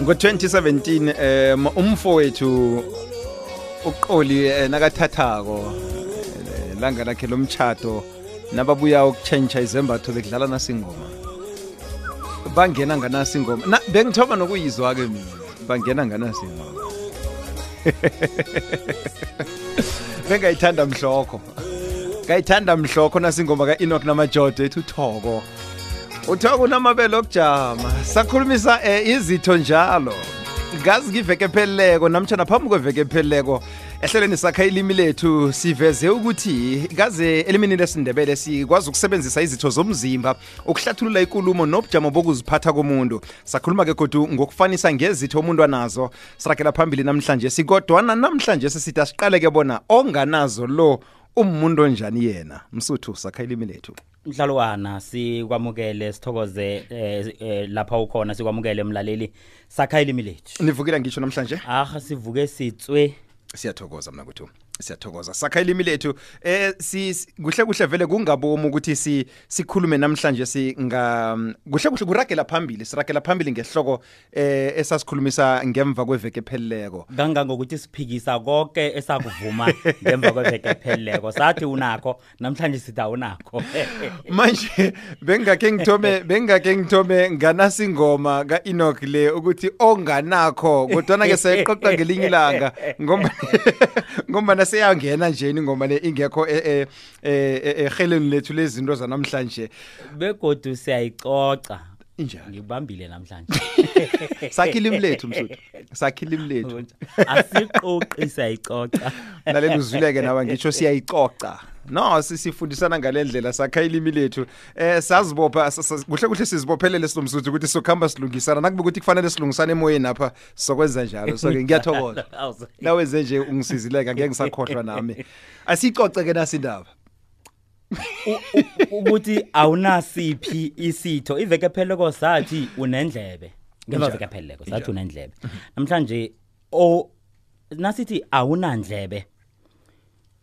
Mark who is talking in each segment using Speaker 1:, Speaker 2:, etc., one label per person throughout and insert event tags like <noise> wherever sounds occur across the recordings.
Speaker 1: ngo-2017 um umfowethu uqoli eh, nakathathako eh, langa lakhe lomtshato nababuya ukutshentsha izembatho bekudlala nasingoma. Bangena nganasingoma. Na bengithoba nokuyizwa-ke mina. Bangena nganasingoma. <laughs> Bengayithanda mhlokho. Ngayithanda mhlokho nasingoma ka-enoch namajodo ethi uthoko uthoko unamabele okujama. Sakhulumisa um izitho njalo. Ngazi ngiveke epheleleko namtshana phambi kweveke epheleleko ehlelweni sakha ilimi lethu siveze ukuthi kaze elimini lesindebele sikwazi ukusebenzisa izitho zomzimba ukuhlathulula ikulumo nobujamo bokuziphatha komuntu. Sakhuluma-ke godu ngokufanisa ngezitho umuntu anazo sirakela phambili namhlanje. Sikodwana namhlanje sisithi asiqaleke bona onganazo lo umuntu onjani yena? Msuthu sakha ilimi lethu.
Speaker 2: Mhlalwana sikwamukele sithokoze eh, eh, lapha ukhona sikwamukele mlaleli sakha ilimi lethu
Speaker 1: nivukile ngisho namhlanje?
Speaker 2: Ah sivuke sitswe.
Speaker 1: Siyathokoza mna kwethu siyathokoza. Sakha ilimi lethu. Eh si kuhle kuhle vele kungabomu ukuthi si sikhulume namhlanje singa kuhle kuhle kuragela phambili siragela phambili ngehloko eh esasikhulumisa ngemva kweveke epheleleko.
Speaker 2: Kangangokuthi siphikisa konke esakuvuma <laughs> ngemva kweveke epheleleko. Sathi unakho namhlanje sithi awunakho. <laughs>
Speaker 1: Manje bengingakhe ngithome bengingakhe ngithome nganasingoma ka-enoch le ukuthi onganakho kodwana ke sayiqoqa ngelinye ilanga. Ngoba <laughs> ngoba seyangena nje ingoma le ingekho e, e, e, eheleni lethu lezinto zanamhlanje.
Speaker 2: Begodu siyayicoca.
Speaker 1: Injani
Speaker 2: ngibambile namhlanje. <laughs>
Speaker 1: Sakhile imlethu msuthu. Sakhile imlethu
Speaker 2: asiqoqi siyayicoca.
Speaker 1: Nalelo uzwileke nawa ngisho siyayicoca. No si- sifundisana ngale ndlela sakha ilimi lethu. Eh sazibopha sa- sa- kuhle kuhle sizibophelele sinomsuthu ukuthi sokuhamba silungisana. Nakube ukuthi kufanele silungisane emoyeni apha sokwenza njalo. So ke ngiyathokoza. <laughs>
Speaker 2: Awuze-
Speaker 1: nawenze nje ungisizileka ngeke ngisakhohlwa nami. Asiyicoce-ke nasi indaba
Speaker 2: ukuthi awunasiphi isitho. Iveke pheleko sathi unendlebe. Ngemva
Speaker 1: Injalo.
Speaker 2: veke pheleko sathi unendlebe. Namhlanje o nasithi awunandlebe.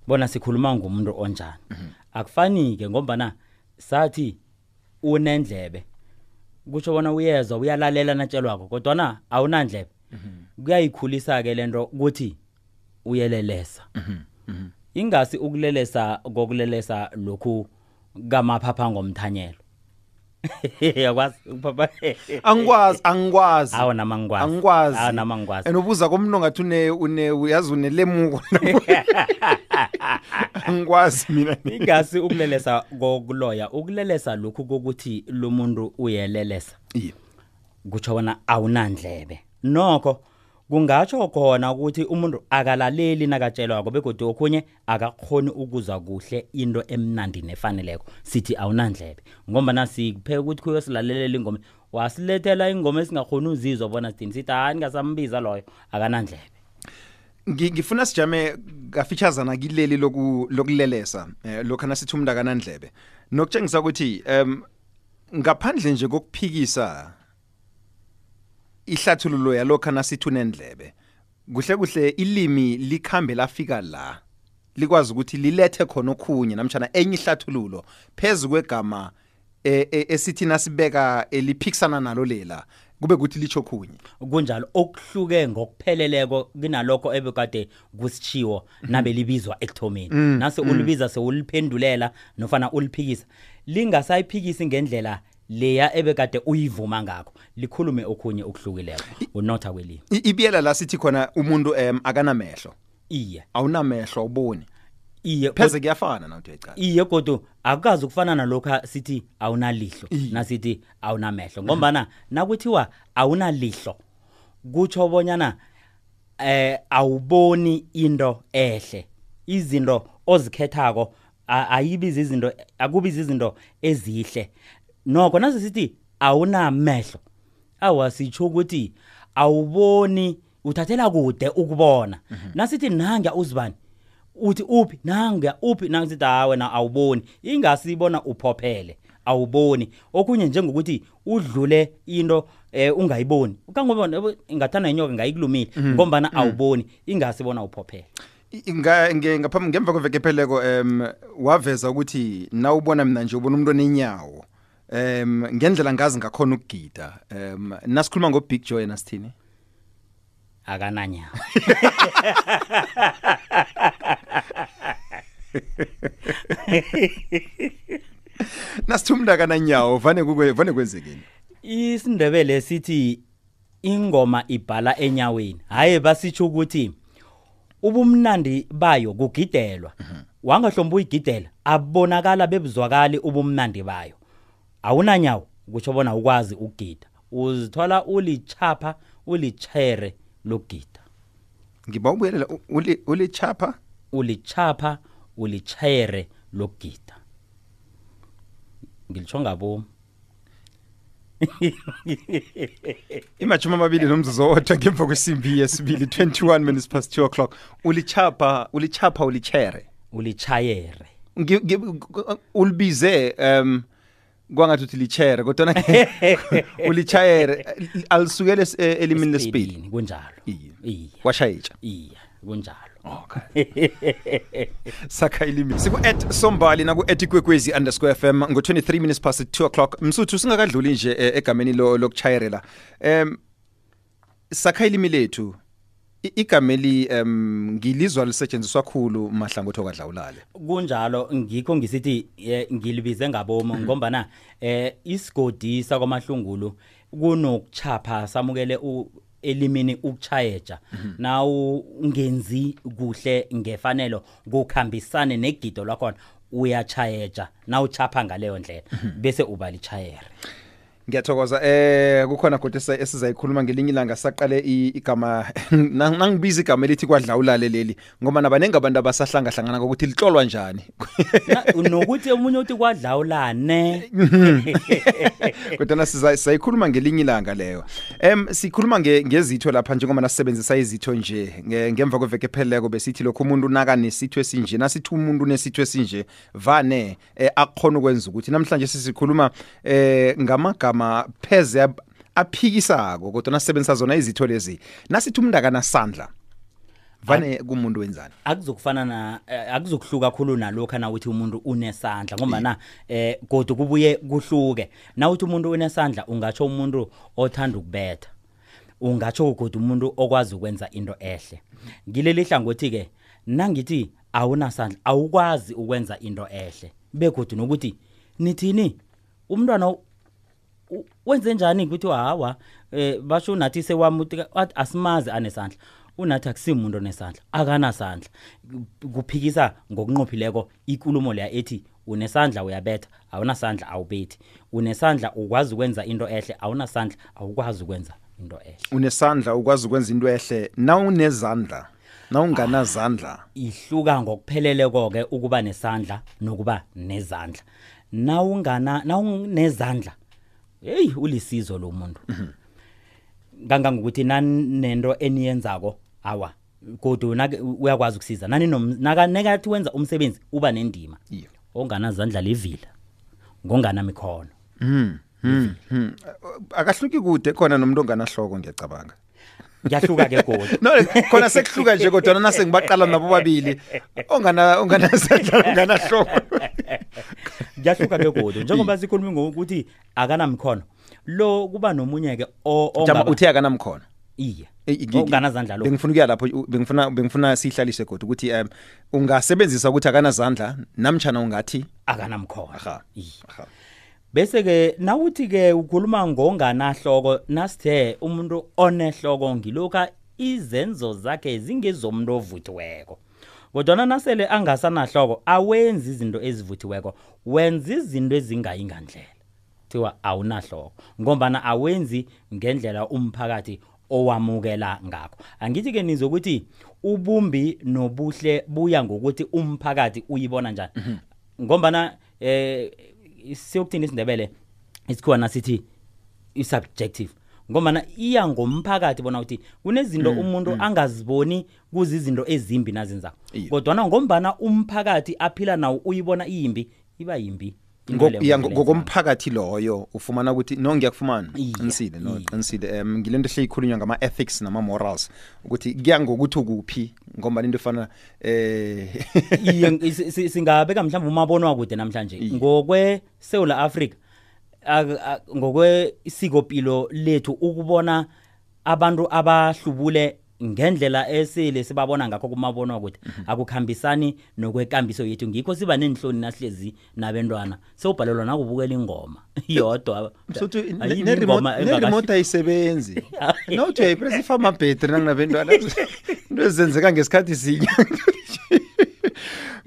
Speaker 2: Bona sikhuluma ngumuntu onjani. Akufani ke ngombana sathi unendlebe kutsho bona uyezwa uyalalela natshelwako kodwana awunandlebe. Kuyayikhulisa ke lento ukuthi uyelelesa. Ingasi ukulelesa kokulelesa lokhu kamaphapha ngomthanyelo. <laughs> yakwazi upapa
Speaker 1: angikwazi angikwazi.
Speaker 2: Awu nama ngikwazi
Speaker 1: angikwazi.
Speaker 2: Awu nama ngikwazi
Speaker 1: and ubuza komntu ongathi une une uyazi unelemuko. <laughs> <laughs> Angikwazi mina
Speaker 2: ingasi ukulelesa kokuloya. Ukulelesa lokhu kokuthi lo muntu uyelelesa.
Speaker 1: Iye.
Speaker 2: kutsho bona awunandlebe. Nokho kungatsho khona ukuthi umuntu akalaleli nakatshelwako begodwa okhunye akakhoni ukuzwa kuhle into emnandi nefaneleko. Sithi awunandlebe ngombana siphe ukuthi kuyo silalelela ingoma wasilethela ingoma esingakhoni uzizwa bona sithini sithi hayi ningasambiza loyo akanandlebe.
Speaker 1: Ngi- ngifuna sijame kafeaturesana kileli loku lokulelesa eh, lokho nasithi umuntu akanandlebe. Nokutshengisa ukuthi em ngaphandle nje kokuphikisa ihlathululo yalokho nasithi unendlebe kuhle kuhle ilimi likhambe lafika la likwazi ukuthi lilethe khona okhunye namtjana enye ihlathululo phezu kwegama eh, eh, esithi nasibeka eliphikisana nalo lela kube kuthi litsho khunye
Speaker 2: kunjalo okuhluke ngokupheleleko kunalokho ebekade kusitshiwo nabe libizwa ekuthomeni. Nase ulibiza sewuliphendulela nofana uliphikisa. Lingasayiphikisi ngendlela leya ebekade uyivuma ngakho likhulume okhunye okuhlukileko unotha kwelimi.
Speaker 1: I- ibiyela la sithi khona umuntu em akanamehlo.
Speaker 2: Iye.
Speaker 1: Awunamehlo awuboni?
Speaker 2: Iye
Speaker 1: pheze kuyafana na uthi uyayicala
Speaker 2: iye godu akukazi ukufana nalokho sithi awunalihlo nasithi awunamehlo ngombana nakuthiwa awunalihlo kutsho bonyana eh awuboni into ehle. Izinto ozikhethako ayibizi izinto akubizi izinto ezihle. Nokho nasisithi awunamehlo. Awasitsho ukuthi awuboni uthathela kude ukubona. Nasithi nanga uzibani? Uthi uphi? Nanga uphi? Nangisithi ha wena awuboni. Ingasibona uphophele awuboni. Okunye njengokuthi udlule into eh ungayiboni. Kangobona ingathana inyoka ngayikulumile ngombana awuboni ingasibona uphophele.
Speaker 1: Nga- ngaphambi ngemva kweveke epheleko em waveza ukuthi nawubona mina nje ubona umuntu onenyawo em ngendlela ngazi ngakhona ukugida em nasikhuluma ngo Big Joy nasithini
Speaker 2: akananya.
Speaker 1: Nasithumla kana nyawo vane kukwe vane kwenzekeni
Speaker 2: isindebele sithi ingoma ibhala enyaweni. Haye basitsho ukuthi ubumnandi bayo kugidelwa. Wangahlomba uyigidela abonakala bebuzwakali ubumnandi bayo. Awunanyawo kutsho bona ukwazi ukugida. Uzithola ulichapha ulichere lokugida.
Speaker 1: Ngiba ubuyelela u- uli ulichapha
Speaker 2: ulichapha ulichere lokugida. Ngilitsho ngabo <laughs>
Speaker 1: imajuma amabili nomzuzu owodwa ngemva kwesimbi yesibili 21 minutes past 2 o'clock. Ulichapha ulichapha ulichere
Speaker 2: ulichayere
Speaker 1: Ngi- ngi- ulibize um kwangathi uthi lichere kodwa <laughs> ulichayere alisukele es- eh, elimini lesibili.
Speaker 2: Esipedini, kunjalo.
Speaker 1: Iye.
Speaker 2: iye.
Speaker 1: Washayitsha
Speaker 2: iye kunjalo.
Speaker 1: Okay. Sakha ilimi. Siku at sombali naku at kwekwezi underscore fm ngo 23 minutes past 2 o'clock. Msuthu singakadluli nje eh, egameni lo- lokuchayerela em sakha ilimi lethu. I- igameli em ngilizwa lisetshenziswa kakhulu mahlangothi okwadlawulale
Speaker 2: kunjalo ngikho ngisithi ngilibize ngabomo ngombana eh isigodi sakwamahlungulu kunokuchapha samukele elimini ukuchayeja nawu ungenzi kuhle ngefanelo kukhambisane negido lakhona uyachayeja nawuchapha ngaleyo ndlela bese uba lichayere
Speaker 1: ngiyathokoza. Eh kukhona kodwa esa- esizayikhuluma ngelinye ilanga saqale i- igama <laughs> nang- nangibiza igama elithi kwadlawulale leli ngoba nabanenge abantu abasahlanga hlangana ukuthi lihlolwa njani?
Speaker 2: Na- nokuthi omunye uthi kwadlawulane. <laughs>
Speaker 1: Kodwa siza sizayikhuluma ngelinye ilanga leyo. Em sikhuluma nge ngezitho lapha njengoba nasebenzisa izitho nje. Nge- ngemva kweveke epheleleko besithi lokho umuntu naka nesitho esinje nasithi umuntu nesitho esinje vane eh, akukhona ukwenza ukuthi namhlanje sisikhuluma eh ngamagama pheze ab- aphikisako kodwa nasebenzisa zona izitho lezi nasithi umuntu akanasandla vane kumuntu wenzani?
Speaker 2: akuzokufana na eh, akuzokuhluka kakhulu nalokho na uthi umuntu unesandla ngoba na eh kodwa kubuye kuhluke. Na uthi umuntu unesandla ungatsho umuntu othanda ukubetha ungatsho kodwa umuntu okwazi ukwenza into ehle. Ngileli hlangothi ke nangithi awunasandla awukwazi ukwenza into ehle begodwa nokuthi nithini umntwana u- u- wenze njani ukuthi hawa eh basho nathi sewami uthi wathi asimazi anesandla. Unathi akusimuntu onesandla akanasandla. Kuphikisa ngokunqophileko ikulumo leya ethi unesandla uyabetha awunasandla awubethi. Unesandla ukwazi ukwenza into ehle awunasandla awukwazi ukwenza into ehle.
Speaker 1: Unesandla ukwazi ukwenza into ehle nawunezandla nawunganazandla.
Speaker 2: Ihluka ngokupheleleko ke ukuba nesandla nokuba nezandla. Nawungana nawunezandla hey ulisizo lo muntu. Kangangokuthi nanento eniyenzako awa kodwa nake- uyakwazi ukusiza. Nani nom- naka nekathi wenza umsebenzi uba nendima
Speaker 1: Iyo.
Speaker 2: onganazandla levila ngongana mikhono
Speaker 1: Hmm. akahluki kude khona nomuntu onganahloko ngiyacabanga.
Speaker 2: Kuyahluka ke kodwa <laughs>
Speaker 1: no khona sekuhluka nje kodwa nase ngibaqala nabo babili ongana onganasandla <laughs> onganahloko.
Speaker 2: Kuyahluka ke kodwa <laughs> njengoba sikhuluma ngokuthi akanamkhono lo kuba nomunye ke
Speaker 1: jama uthe akanamkhono?
Speaker 2: Iye.
Speaker 1: Eh, ngi-
Speaker 2: onganazandla lo
Speaker 1: bengifuna ukuya lapho u- bengifuna bengifuna sihlalise kodwa ukuthi um ungasebenzisa ukuthi akanazandla namtjhana ungathi
Speaker 2: akanamkhono.
Speaker 1: Aha.
Speaker 2: Iye.
Speaker 1: aha.
Speaker 2: Bese ke nawuthi ke ukhuluma ngonganahloko nasithe umuntu onehloko ngilokha izenzo zakhe zingezomuntu ovuthiweko. Kodwana nasele angasanahloko awenzi izinto ezivuthiweko wenza izinto ezingayi ngandlela. Kuthiwa awunahloko ngombana awenzi ngendlela umphakathi owamukela ngakho. Angithi-ke nizokuthi ubumbi nobuhle buya ngokuthi umphakathi uyibona njani. Ngombana eh siyokuthini isindebele isikhuwa nasithi i-subjective. Ngombana iya ngomphakathi bona ukuthi kunezinto umuntu angaziboni kuzizinto ezimbi nazenzako
Speaker 1: Iye.
Speaker 2: kodwana ngombana umphakathi aphila nawo uyibona iyimbi iba yimbi. Into
Speaker 1: Ngo-
Speaker 2: leyo
Speaker 1: iya
Speaker 2: ngendlela
Speaker 1: ngokomphakathi loyo ufumana ukuthi no ngiyakufumana.
Speaker 2: Iye,
Speaker 1: qinisile no
Speaker 2: iye.
Speaker 1: qinisile um ngilento ehle ikhulunywa ngama ethics nama morals ukuthi kuya ngokuthi ukuphi ngoba into efana eh <laughs>
Speaker 2: iye si- si- singabeka mhlawumbe umabonwa kude namhlanje.
Speaker 1: Iye.
Speaker 2: ngokwe South Africa ak- ngokwesikopilo lethu ukubona abantu abahlubule ngendlela esele sibabona ngakho kumabonwa ukuthi akukhambisani nokwekambiso yethu. Ngikho siba nenhloni nasihlezi nabentwana. Sewubhalelwa nakubukela ingoma. <laughs> Yodwa.
Speaker 1: Msuthu
Speaker 2: Ayini
Speaker 1: neremote ayisebenzi. <laughs> Nawuthi uyayipress ifa amabhetri nanginabentwana into ezenzeka ngesikhathi sinye. <laughs>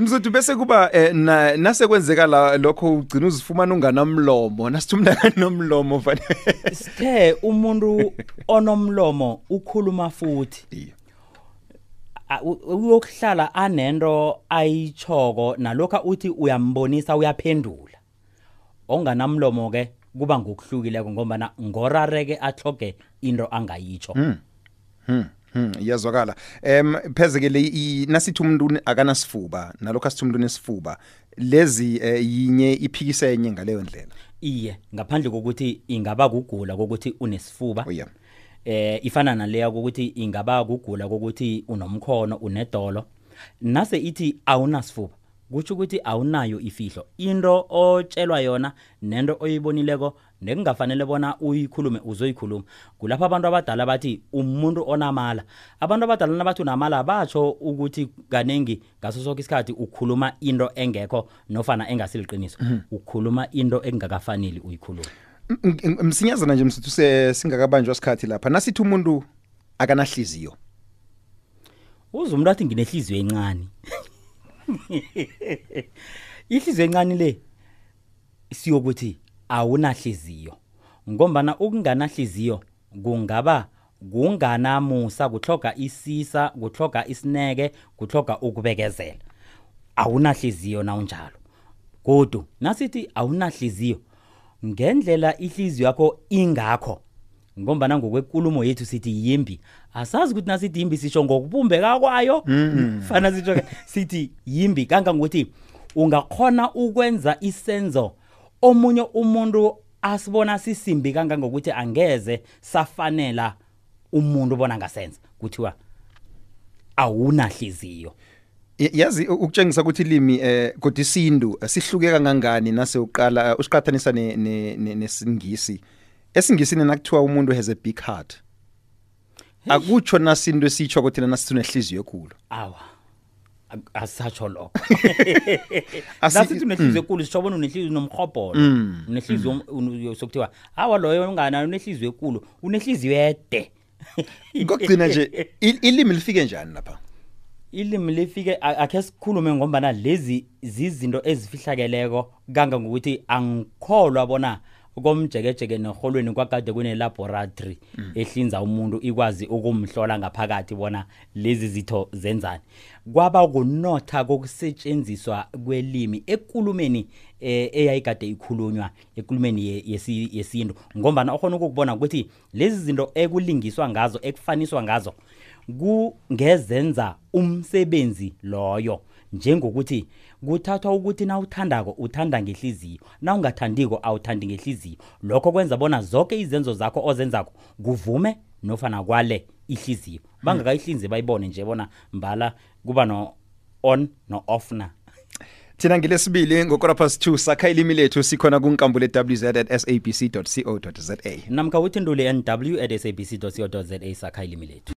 Speaker 1: msuthu bese kuba eh, na- nasekwenzeka la lokho ugcina uzifumana unganamlomo nasithi umntu akanomlomo fanele
Speaker 2: sithe umuntu onomlomo ukhuluma futhi. Uyokuhlala anento ayichoko nalokho uthi uyambonisa uyaphendula. Onganamlomo ke kuba ngokuhlukileko ngoba ngorareke athloge into angayitsho
Speaker 1: Hmm, hmm, iyazwakala. Em pheze ke le nasithi umuntu akanasifuba nalokho asithi umuntu nesifuba lezi eh, yinye iphikisa enye ngaleyo ndlela?
Speaker 2: Iye ngaphandle kokuthi ingaba kugula kokuthi unesifuba.
Speaker 1: Oh yeah
Speaker 2: eh ifana naleya kokuthi ingaba kugula kokuthi unomkhono unedolo. Nase ithi awunasifuba kutsho ukuthi awunayo ifihlo. Into otshelwa yona nento oyibonileko nekungafanele bona uyikhulume uzoyikhuluma. Kulapho abantu abadala bathi umuntu onamala. Abantu abadala nabathi unamala batsho ukuthi kanengi ngaso sonke isikhathi ukhuluma into engekho nofana engasiliqiniso ukhuluma into engakafaneli uyikhuluma.
Speaker 1: Msinyazana nje msithu singakabanjwa sikhathi lapha. Nasithi umuntu akanahliziyo.
Speaker 2: Uze umuntu athi nginehliziyo encane <laughs> ihliziyo encane le siyokuthi awunahliziyo ngombana ukunganahliziyo kungaba kunganamusa kuhloga isisa kuhloga isineke kuhloga ukubekezela. Awunahliziyo nawunjalo kodwa nasithi awunahliziyo ngendlela ihliziyo yakho ingakho ngombana ngokwekulumo yethu sithi yimbi. Asazi ukuthi nasithi yimbi sisho ngokubumbeka kwayo? Fana sisho sithi yimbi. Kangangokuthi ungakhona ukwenza isenzo omunye umuntu asibona sisimbi kangangokuthi angeze safanela umuntu bona ngasenza kuthiwa awunahliziyo.
Speaker 1: Yazi ukutshengisa ukuthi ilimi eh kodwa isintu eh, sihluke kangangani nase uqala usiqathanisa ne- ne- ne- nesingisi? Esingisini nakuthiwa umuntu has a big heart. Akutsho nasinto esitsho ukuthi nasithi unehliziyo ekhulu.
Speaker 2: Awa asatsho lokho. <laughs>
Speaker 1: Asi-
Speaker 2: nasithi unehliziyo ekulu sitsho bona unehliziyo nomrhobholo unehliziyo un- sokuthiwa awa loyo ungana unehliziyo ekulu unehliziyo ede. <laughs>
Speaker 1: Kokugcina nje il- ilimi lifike njani lapha?
Speaker 2: Ilimi lifike akhe sikhulume ngombana lezi zizinto ezifihlakeleko kangangokuthi angikholwa bona komjekejeke nerholweni kwakade kune-laboratory ehlinza umuntu ikwazi ukumhlola ngaphakathi bona lezi zitho zenzani. Kwaba kunotha kokusetshenziswa kwelimi ekulumeni eh, eyayigade ikhulunywa ekulumeni ye- yesi- yesintu ngombana okhona ukukubona ukuthi lezi zinto ekulingiswa ngazo ekufaniswa ngazo kungezenza umsebenzi loyo. Njengokuthi kuthathwa ukuthi na uthandako uthanda ngehliziyo na ungathandiko awuthandi ngehliziyo. Lokho kwenza bona zonke izenzo zakho ozenzako kuvume nofana kwale ihliziyo. Bangakayihlinzi bayibone nje bona mbala kuba no-on no-off na.
Speaker 1: Thina ngilesibili ngokora past 2 sakha ilimi lethu sikhona kunkambule wz at sabc co za
Speaker 2: namkha uthindule nw at sabc co za sakha ilimi lethu.